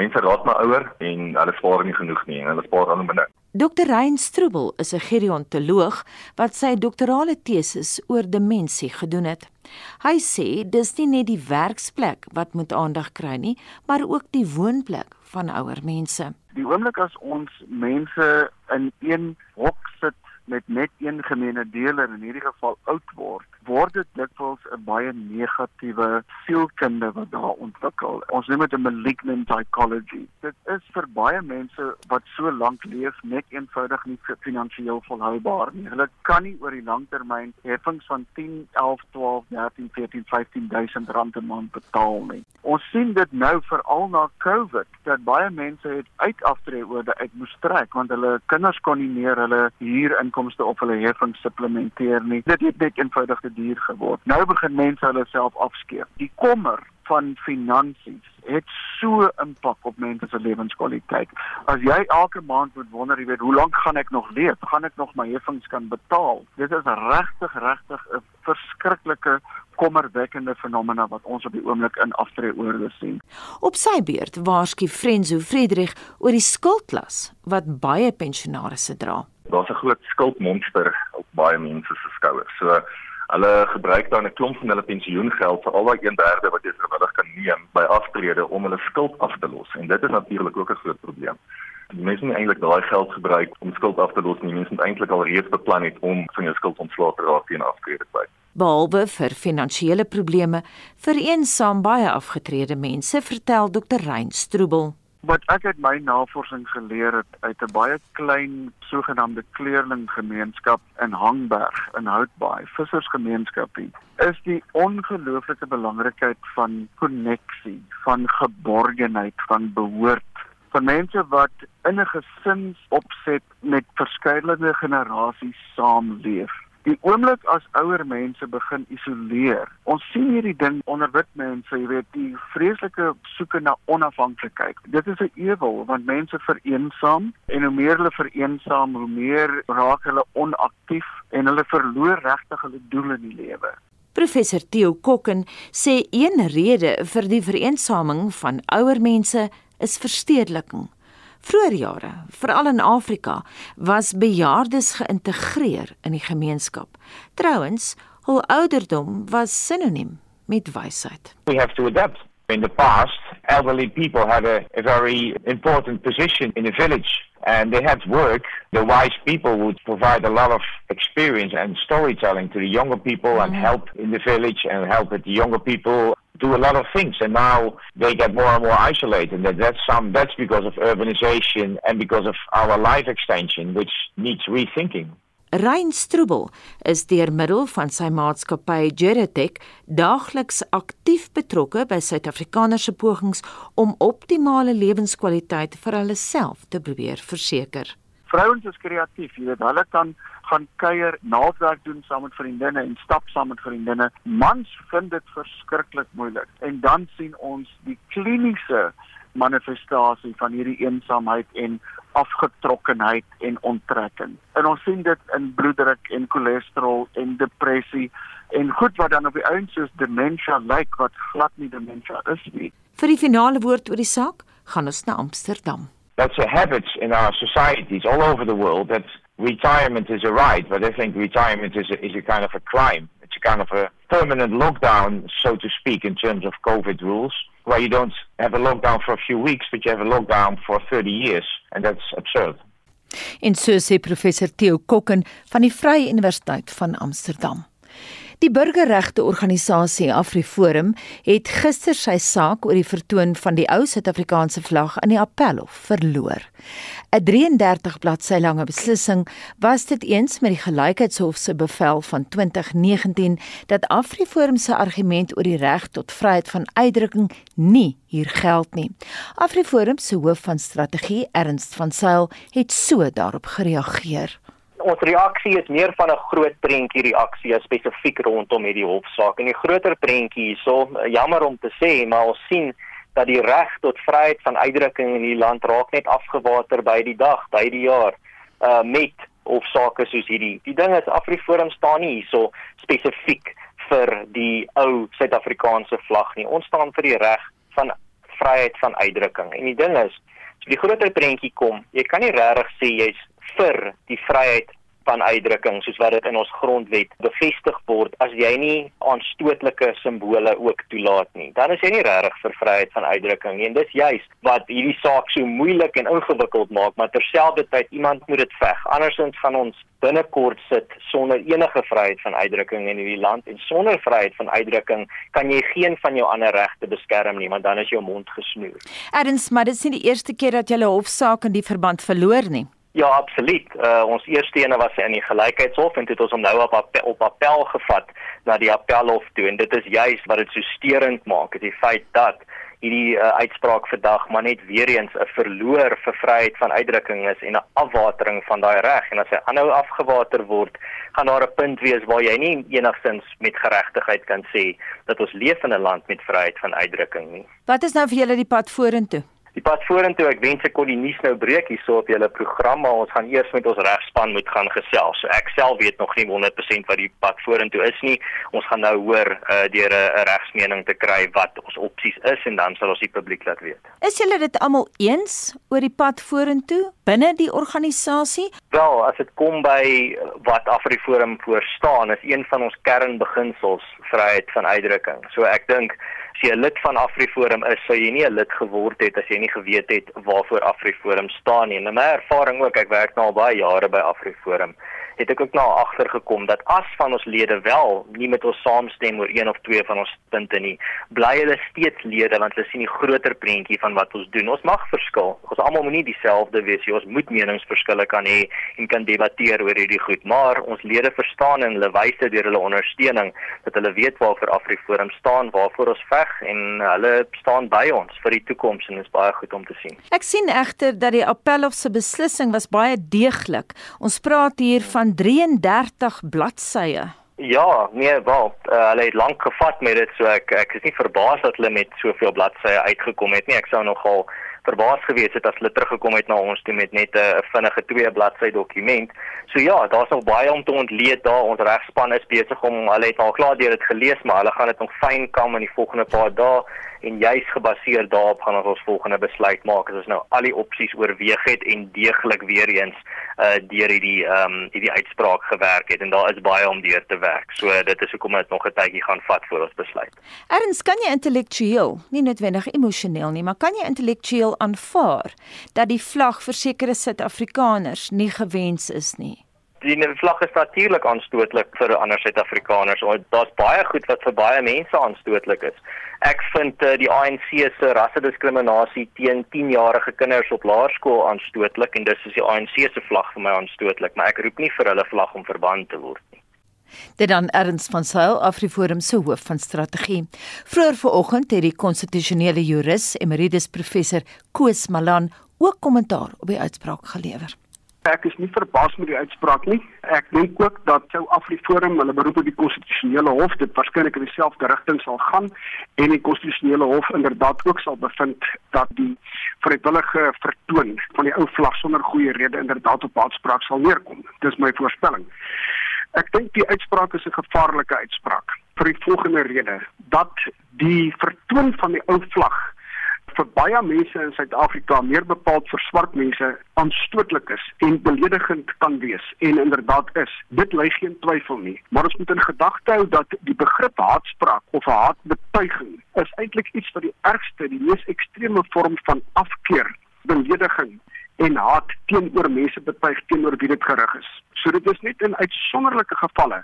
mense raak maar ouer en hulle spaar nie genoeg nie en hulle spaar al minder. Dr. Rein Strubel is 'n gerontoloog wat sy doktorale teses oor demensie gedoen het. Hy sê dis nie net die werksplek wat moet aandag kry nie, maar ook die woonplek van ouer mense. Die oomblik as ons mense in een hok sit met net een gemeene deler in hierdie geval oud word, word dit dikwels 'n baie negatiewe sielkunde wat daar ontwikkel. Ons noem dit 'n malignant psychology. Dit is vir baie mense wat so lank leef net eenvoudig nie finansiëel volhoubaar nie. Hulle kan nie oor die langtermyn heffings van 10, 11, 12, 13, 14, 15000 rand 'n maand betaal nie. Ons sien dit nou veral na COVID dat baie mense het uitaftreeorde uit moes trek want hulle kinders kon nie meer hulle huurinkomste of hulle heffings supplementeer nie. Dit het net eenvoudig duur geword. Nou begin mense hulle self afskeep. Die kommer van finansies het so impak op mense se lewenskwaliteit. As jy elke maand moet wonder, jy weet, hoe lank gaan ek nog leef? Gaan ek nog my heffings kan betaal? Dit is regtig regtig 'n verskriklike kommerwekkende fenomena wat ons op die oomblik in aftreeoorde sien. Op sy beurt waarsku Frenzo Friedrich oor die skuldlas wat baie pensionaarsse dra. Daar's 'n groot skuldmonster op baie mense se skouers. So Hulle gebruik dan 'n klomp van hulle pensioengeld vir al daai 1/3 wat jy vrywillig kan neem by aftrede om hulle skuld af te los. En dit is natuurlik ook 'n groot probleem. Die mense moet eintlik daai geld gebruik om skuld af te los. Die mense moet eintlik al reeds beplan het om van jou skuld ontslae te raak teen aftrede by. Behalwe vir finansiële probleme, vir eensaam baie afgetrede mense, vertel Dr. Rein Stroebel. Wat ek uit my navorsing geleer het uit 'n baie klein sogenaamde kleerlinggemeenskap in Hangberg in Houtbaai, vissersgemeenskapie, is die ongelooflike belangrikheid van koneksie, van geborgenheid, van behoort van mense wat in 'n gesinsopset met verskeidenheid generasies saamleef. Die oomblik as ouer mense begin isoleer. Ons sien hierdie ding onder wit mense, jy weet, die vreeslike soeke na onafhanklikheid. Dit is 'n ewel want mense vereensaam en hoe meer hulle vereensaam, hoe meer raak hulle onaktief en hulle verloor regtig hulle doel in die lewe. Professor Theo Kokken sê een rede vir die vereensaming van ouer mense is verstedeliking. Vroeger jare, veral in Afrika, was bejaardes geïntegreer in die gemeenskap. Trouwens, hul ouderdom was sinoniem met wysheid. We have to adapt. In the past, elderly people had a, a very important position in the village and they had work. The wise people would provide a lot of experience and storytelling to the younger people mm. and help in the village and help with the younger people do a lot of things and now they get more and more isolated and that's some that's because of urbanization and because of our life extension which needs rethinking Rein Strubel is deur middel van sy maatskappy Geratech daagliks aktief betrokke by Suid-Afrikaners se pogings om optimale lewenskwaliteit vir hulle self te probeer verseker. Vrouens is kreatief, jy weet, hulle kan gaan kuier, naaldwerk doen saam met vriendinne en stap saam met vriendinne. Mans vind dit verskriklik moeilik. En dan sien ons die kliniese manifestasie van hierdie eensaamheid en afgetrokkenheid en onttrekking. En ons sien dit in bloeddruk en cholesterol en depressie en goed wat dan op die ouens soos demensie lyk wat glad nie demensie is nie. Vir die finale woord oor die saak gaan ons na Amsterdam. That's a habit in our societies all over the world that retirement is a right, but I think retirement is a, is a kind of a crime. It's a kind of a permanent lockdown, so to speak, in terms of COVID rules, where you don't have a lockdown for a few weeks, but you have a lockdown for 30 years, and that's absurd. En so sê professor Theo Kokken van die Vrye Universiteit van Amsterdam. Die burgerregte organisasie AfriForum het gister sy saak oor die vertoon van die ou Suid-Afrikaanse vlag in die Appelhof verloor. 'n 33 bladsy lange beslissing was dit eens met die Gelykheidshof se bevel van 2019 dat AfriForum se argument oor die reg tot vryheid van uitdrukking nie hier geld nie. AfriForum se hoof van strategie, Ernst van Sail, het so daarop gereageer ons reaksie is meer van 'n groot prentjie reaksie spesifiek rondom hierdie hofsaak. En die groter prentjie hierso, jammer om te sê, maar ons sien dat die reg tot vryheid van uitdrukking in hierdie land raak net afgewater by die dag, by die jaar, uh met hofsaake soos hierdie. Die ding is Afriforum staan nie hierso spesifiek vir die ou Suid-Afrikaanse vlag nie. Ons staan vir die reg van vryheid van uitdrukking. En die ding is, as die groter prentjie kom, jy kan nie regtig sê jy's vir die vryheid van uitdrukking soos wat dit in ons grondwet bevestig word as jy nie aanstootlike simbole ook toelaat nie dan is jy nie regtig vir vryheid van uitdrukking nie en dis juis wat hierdie saak so moeilik en ingewikkeld maak maar terselfdertyd iemand moet dit veg andersins gaan ons binnekort sit sonder enige vryheid van uitdrukking in hierdie land en sonder vryheid van uitdrukking kan jy geen van jou ander regte beskerm nie want dan is jou mond gesnoer. Erns maar dit is nie die eerste keer dat jy 'n hofsaak in die verband verloor nie. Ja, absoluut. Uh, ons eerste ene was in die gelykheidshof en dit het ons om nou op appel, op appel gevat na die appelhof toe en dit is juis wat dit so sterend maak, is die feit dat hierdie uh, uitspraak vandag maar net weer eens 'n verloor vir vryheid van uitdrukking is en 'n afwatering van daai reg en as hy aanhou afgewater word, gaan daar 'n punt wees waar jy nie enigstens met geregtigheid kan sê dat ons leef in 'n land met vryheid van uitdrukking nie. Wat is nou vir julle die pad vorentoe? Die pad vorentoe, ek wens ek kon die nuus nou breek hierso op julle program, maar ons gaan eers met ons regspan moet gaan gesels. So ek self weet nog nie 100% wat die pad vorentoe is nie. Ons gaan nou hoor uh deur 'n regsmening te kry wat ons opsies is en dan sal ons die publiek laat weet. Is julle dit almal eens oor die pad vorentoe binne die organisasie? Wel, as dit kom by wat Afriforum voor staan, is een van ons kernbeginsels vryheid van uitdrukking. So ek dink as jy 'n lid van AfriForum is, sou jy nie 'n lid geword het as jy nie geweet het waarvoor AfriForum staan nie. En my ervaring ook, ek werk nou al baie jare by AfriForum het ek ook nou agtergekom dat as van ons lede wel nie met ons saamstem oor een of twee van ons punte nie, bly hulle steeds lede want hulle sien die groter prentjie van wat ons doen. Ons mag verskil. Ons almal moet nie dieselfde wees nie. Ons moet meningsverskille kan hê en kan debatteer oor hierdie goed, maar ons lede verstaan en hulle wys dit deur hulle ondersteuning dat hulle weet waarvoor AfriForum staan, waarvoor ons veg en hulle staan by ons vir die toekoms en dit is baie goed om te sien. Ek sien egter dat die Appelhof se beslissing was baie deeglik. Ons praat hier van 33 bladsye. Ja, nee, wel, uh, hulle het lank gevat met dit, so ek ek is nie verbaas dat hulle met soveel bladsye uitgekom het nie. Ek sou nogal verbaas gewees het as hulle teruggekom het na ons toe met net 'n vinnige twee bladsy dokument. So ja, daar's nog baie om te ontleed daar. Ons regspan is besig om hulle het al klaar deur dit gelees, maar hulle gaan dit nog fyn kam in die volgende paar dae en juis gebaseer daarop gaan ons ons volgende besluit maak as ons nou al die opsies oorweeg het en deeglik weer eens uh deur hierdie ehm um, hierdie uitspraak gewerk het en daar is baie om deur te werk. So dit is hoekom dit nog 'n tydjie gaan vat voor ons besluit. Erns, kan jy intellektueel, nie noodwendig emosioneel nie, maar kan jy intellektueel aanvaar dat die vlag vir sekere Suid-Afrikaners nie gewens is nie? die vlag is natuurlik aanstootlik vir ander Suid-Afrikaners. Daar's baie goed wat vir baie mense aanstootlik is. Ek vind uh, die ANC se rassediskriminasie teen 10-jarige kinders op laerskool aanstootlik en dis is die ANC se vlag vir my aanstootlik, maar ek roep nie vir hulle vlag om verbân te word. Dit dan Erns van Sail Afriforum se hoof van strategie. Vroeger vanoggend het die konstitusionele jurist emeritus professor Koos Malan ook kommentaar op die uitspraak gelewer. Ek is nie verbaas met die uitspraak nie. Ek dink ook dat sou Afriforum hulle beroep op die konstitusionele hof dit waarskynlik in dieselfde rigting sal gaan en die konstitusionele hof inderdaad ook sal bevind dat die vrywillige vertoon van die ou vlag sonder goeie rede inderdaad op haatspraak sal neerkom. Dis my voorspelling. Ek dink die uitspraak is 'n gevaarlike uitspraak vir die volgende rede dat die vertoon van die ou vlag vir baie mense in Suid-Afrika, meer bepaald vir swart mense, aanstootlik is en beledigend kan wees en inderdaad is. Dit lê geen twyfel nie. Maar ons moet in gedagte hou dat die begrip haatspraak of haatbetuiging is eintlik iets wat die ergste, die mees ekstreme vorm van afkeer, belediging en haat teenoor mense betuig teenoor wie dit gerig is. So dit is net in uitsonderlike gevalle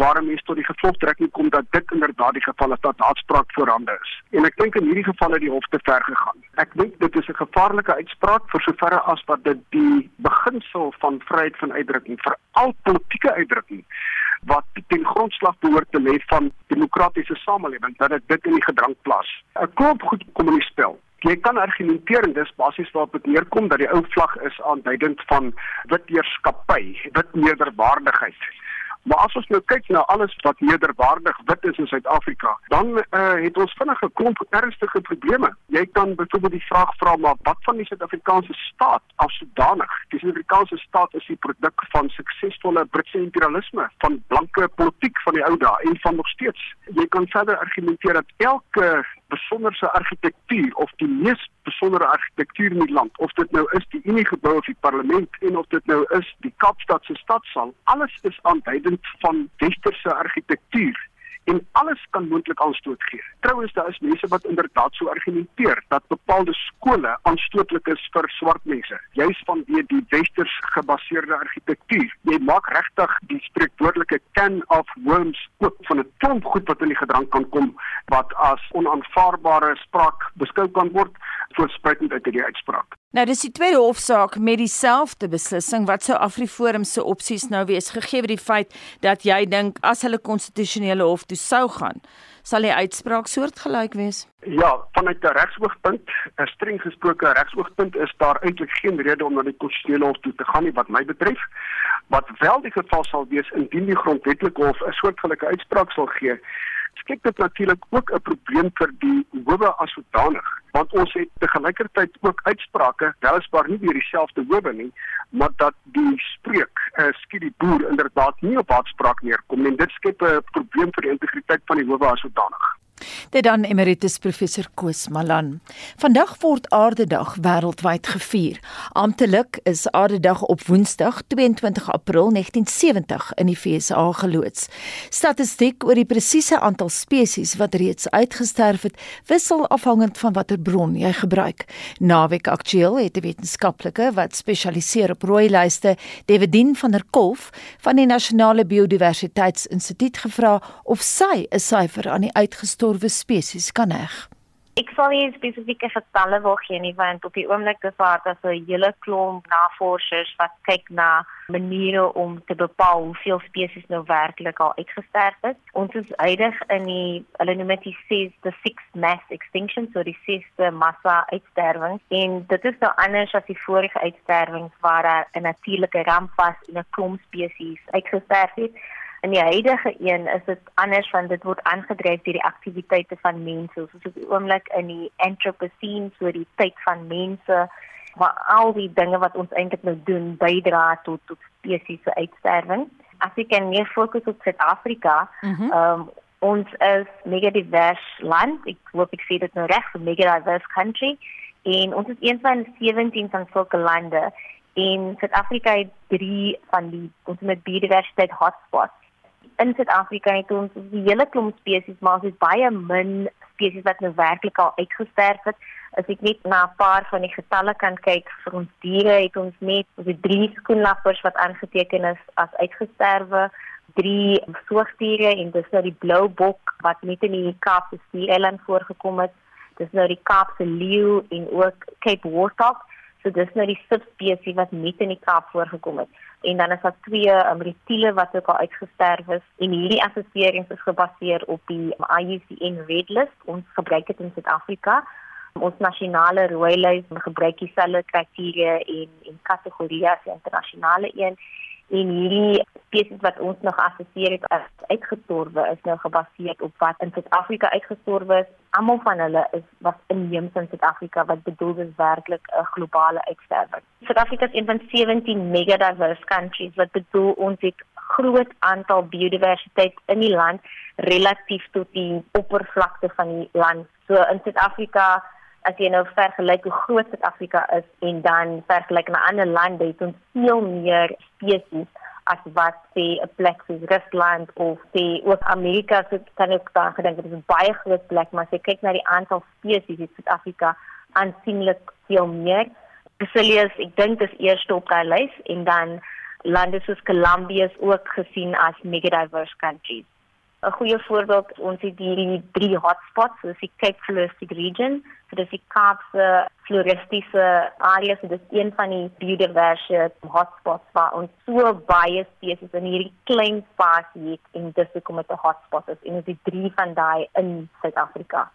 waar mense tot die gevolgtrekking kom dat dit inderdaad die geval is dat haatspraak voorhande is. En ek dink in hierdie geval het die hof te ver gegaan. Ek dink dit is 'n gevaarlike uitspraak vir soverre as wat dit die beginsel van vryheid van uitdrukking vir al politieke uitdrukking wat ten grondslag behoort te lê van demokratiese samelewing dat dit in die gedrang plaas. 'n Klop goed kom in die spel. Jy kan argumenteer en dis basies waarop dit neerkom dat die ou vlag is aanduidend van wit heerskappy, wit nederwaardigheid. Maar as ons nou kyk na alles wat nederwaardig wit is in Suid-Afrika, dan uh, het ons vinnig 'n klomp ernstige probleme. Jy kan byvoorbeeld die vraag vra maar wat van die Suid-Afrikaanse staat as sodanig? Die Suid-Afrikaanse staat is die produk van suksesvolle Britse imperialisme, van blanke politiek van die ou dae en van nog steeds. Jy kan verder argumenteer dat elke besonderse argitektuur of die mees besondere argitektuur in die land of dit nou is die Unie gebou of die parlement en of dit nou is die Kaapstad se stadsaal alles is aanduidend van westerse argitektuur en alles kan moontlik aanstoot gee. Trouwens daar is mense wat inderdaad so argumenteer dat bepaalde skole aanstootlik is vir swart mense, juis vanweë die westers gebaseerde argitektuur. Jy maak regtig die spreekwoordelike can of worms oop van 'n klomp goed wat in die gedrang kan kom wat as onaanvaarbare spraak beskou kan word voorspruitend uit hierdie uitspraak. Nou dis die tweede hofsaak met dieselfde beslissing wat sou Afriforum se opsies nou wees gegee word die feit dat jy dink as hulle konstitusionele hof toe sou gaan sal die uitspraak soortgelyk wees. Ja, vanuit 'n regsoogpunt, 'n streng gesproke regsoogpunt is daar eintlik geen rede om na die konstitusionele hof toe te gaan nie wat my betref. Wat wel die geval sal wees indien die grondwetlike hof 'n soortgelyke uitspraak sal gee, skep dit natuurlik ook 'n probleem vir die howe as sodanig want ons het te gelykertyd ook uitsprake weliswaar nie deur dieselfde howe nie maar dat die spreek uh, skiet die boer inderdaad nie op haatspraak neerkom en dit skep 'n probleem vir die integriteit van die howe as sodanig Dit dan emeritus professor Koos Malan. Vandag word Aardedag wêreldwyd gevier. Amptelik is Aardedag op Woensdag 22 April 1970 in die VSA geloods. Statistiek oor die presiese aantal spesies wat reeds uitgesterf het, wissel afhangend van watter bron jy gebruik. Naweek Aktueel het 'n wetenskaplike wat spesialiseer op rooi lyste, Devedin van der Kolf van die Nasionale Biodiversiteitsinstituut gevra of sy 'n syfer aan die uitgestorwe gestorwe spesies kan heg? Ek sal nie spesifieke getalle wil gee nie want op die oomblik is daar dat 'n hele klomp navorsers wat kyk na maniere om te bepaal hoeveel spesies nou werklik al uitgesterf het. Ons is uitig in die hulle noem dit die the sixth mass extinction, so die sesde massa uitsterwing en dit is nou anders as die vorige uitsterwings waar daar 'n natuurlike ramp was en 'n klomp spesies uitgesterf het. In die huidige een is dit anders want dit word aangedryf deur die aktiwiteite van mense. Soos op die oomblik in die Anthropocene, so die tyd van mense waar al die dinge wat ons eintlik nou doen bydra tot tot spesiese uitsterwing. As ek kan meer fokus op Suid-Afrika, mm -hmm. um, ons is mega divers land. Ek hoop ek sê dit nou reg, 'n mega diverse country. En ons is een van 17 van sulke lande en Suid-Afrika het drie van die ons met biodiversiteit hotspots in Suid-Afrika het ons 'n hele klomp spesies, maar ons het baie min spesies wat nou werklik al uitgesterf het. As ek net na 'n paar van die getalle kan kyk vir ons diere, het ons net ons het drie skoenlappers wat aangeteken is as uitgesterwe, drie soogdiere en dis nou die blou bok wat net in die Kaapse Skiereiland voorgekom het. Dis nou die Kaapse leeu en ook Cape Warthog. So dis nou die subspesies wat net in die Kaap voorgekom het. En dan is daar twee um, reptiele wat ook al uitgesterf is. En hierdie assessering is gebaseer op die IUCN Red List. Ons gebruik dit in Suid-Afrika. Ons nasionale rooilys gebruik dieselfde kriteria en en kategorieë as die internasionale een en hierdie spesies wat ons nog assesseer het as uitgestorwe is nou gebaseer op wat in Suid-Afrika uitgestorwe is. Almal van hulle is was inheems in Suid-Afrika wat bedoel is werklik 'n globale uitsterwing. Suid-Afrika is een van 17 mega diverse countries wat bedoel ons het groot aantal biodiversiteit in die land relatief tot die oppervlakte van die land. So in Suid-Afrika as jy nou vergelyk hoe groot Suid-Afrika is en dan vergelyk na ander lande, het ons veel meer spesies as wat sê 'n plek soos Rusland of sê ook Amerika se kan ek daar gedink dit is 'n baie groot plek, maar as jy kyk na die aantal spesies in Suid-Afrika aansienlik veel meer. Brasilië, ek dink dis eerste op daai lys en dan lande soos Colombia is ook gesien as mega diverse countries. 'n goeie voorbeeld ons het hierdie drie hotspots soos die Cape Floristic region so dis die Kaapse floristiese area so dis een van die biodiverse hotspots waar ons so baie spesies in hierdie klein spasie het en dis hoekom dit 'n hotspot is en ons het drie van daai in Suid-Afrika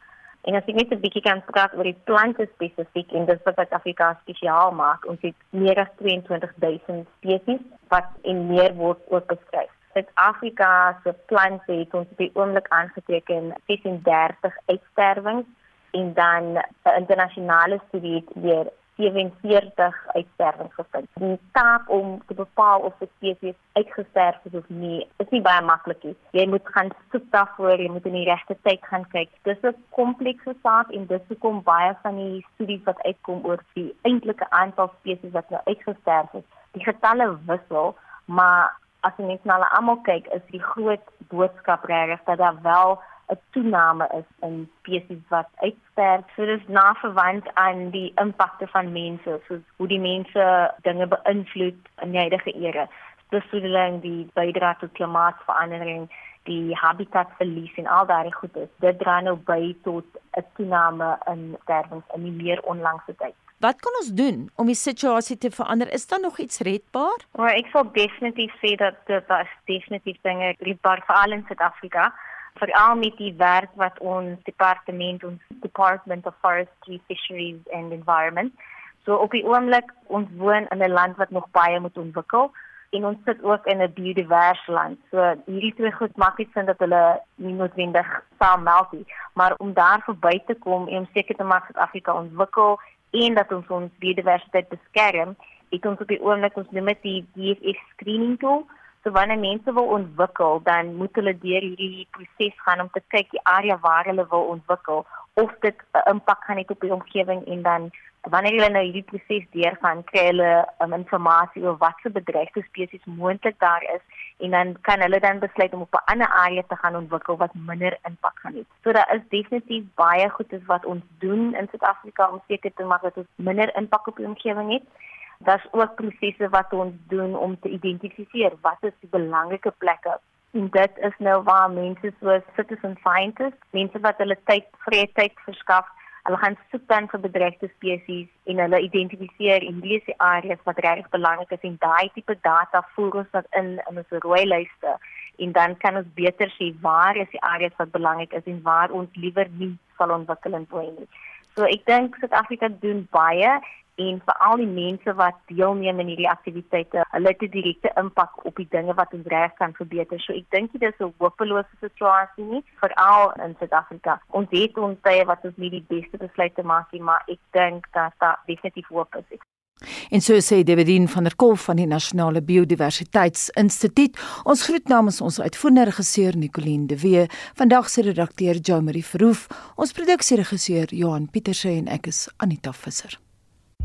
En as ek net 'n bietjie kan praat oor die plante spesifiek en dis wat Suid-Afrika spesiaal maak, ons het meer as 22000 spesies wat in meer word ook beskryf. Suid-Afrika se plante het ons op die oomblik aangeteken 36 uitsterwings en dan 'n internasionale studie het weer 47 uitsterwings gevind. Die taak om te bepaal of 'n spesies uitgesterf het of nie, is nie baie maklik nie. Jy moet gaan soek daarvoor, jy moet in die regte tyd gaan kyk. Dis 'n komplekse saak en dis hoekom baie van die studies wat uitkom oor die eintlike aantal spesies wat nou uitgesterf het, die getalle wissel, maar as jy net na hulle almal kyk, is die groot boodskap regtig dat daar wel 'n toename is in spesies wat uitsterf. So dis na verwant aan die impakte van mense, soos hoe die mense dinge beïnvloed in die huidige era. Spesifiek die bydra tot klimaatsverandering, die habitatsverlies en al daardie goedes. Dit dra nou by tot 'n toename in sterwings in die meer onlangse tyd. Wat kan ons doen om die situasie te verander? Is daar nog iets redbaar? Maar ek sal definitief sê dat dit is definitief dinge redbaar vir al in Suid-Afrika. Veral met die werk wat ons departement ons Department of Forestry, Fisheries and Environment. So op die oomblik ons woon in 'n land wat nog baie moet ontwikkel en ons sit ook in 'n biodiverse land. So hierdie twee goed maak nie sin dat hulle nie noodwendig saam meld nie, maar om daar verby te kom en seker te maak dat Afrika ontwikkel en dat ons ons biodiversiteit beskerm, het ons op die oomblik ons noem dit die DFF screening tool. So wanneer mense wil ontwikkel, dan moet hulle deur hierdie proses gaan om te kyk die area waar hulle wil ontwikkel of dit 'n impak gaan hê op die omgewing en dan wanneer hulle nou hierdie proses deurgaan, kry hulle um, inligting oor watter bedreigde spesies moontlik daar is en dan kan hulle dan besluit om op 'n ander area te gaan ontwikkel wat minder impak gaan hê. So daar is definitief baie goedes wat ons doen in Suid-Afrika om seker te maak dat ons minder impak op die omgewing het. Daar's ook prosesse wat ons doen om te identifiseer wat is die belangrike plekke en dit is nou waar mense soos citizen scientists, mense wat hulle tyd, vrye tyd verskaf Hulle gaan soek dan vir bedreigde spesies en hulle identifiseer en lees die areas wat regtig belangrik is en daai tipe data voer ons dan in in ons rooi lyste en dan kan ons beter sê waar is die areas wat belangrik is en waar ons liewer nie sal ontwikkel en woon nie. So ek dink Suid-Afrika doen baie en vir al die mense wat deelneem in hierdie aktiwiteite, hulle het 'n direkte impak op die dinge wat ons reg kan verbeter. So ek dink dit is 'n hopelose situasie nie vir al in Suid-Afrika. Ons het ons tye wat ons nie die beste besluite maak nie, maar ek dink dat daar definitief hoop is. En so sê Davidine van der Kolf van die Nasionale Biodiversiteitsinstituut. Ons groet namens ons uitvoerende regisseur Nicoline de Wee, vandag se redakteur Jo Marie Verhoef, ons produksieregisseur Johan Pieterse en ek is Anita Visser.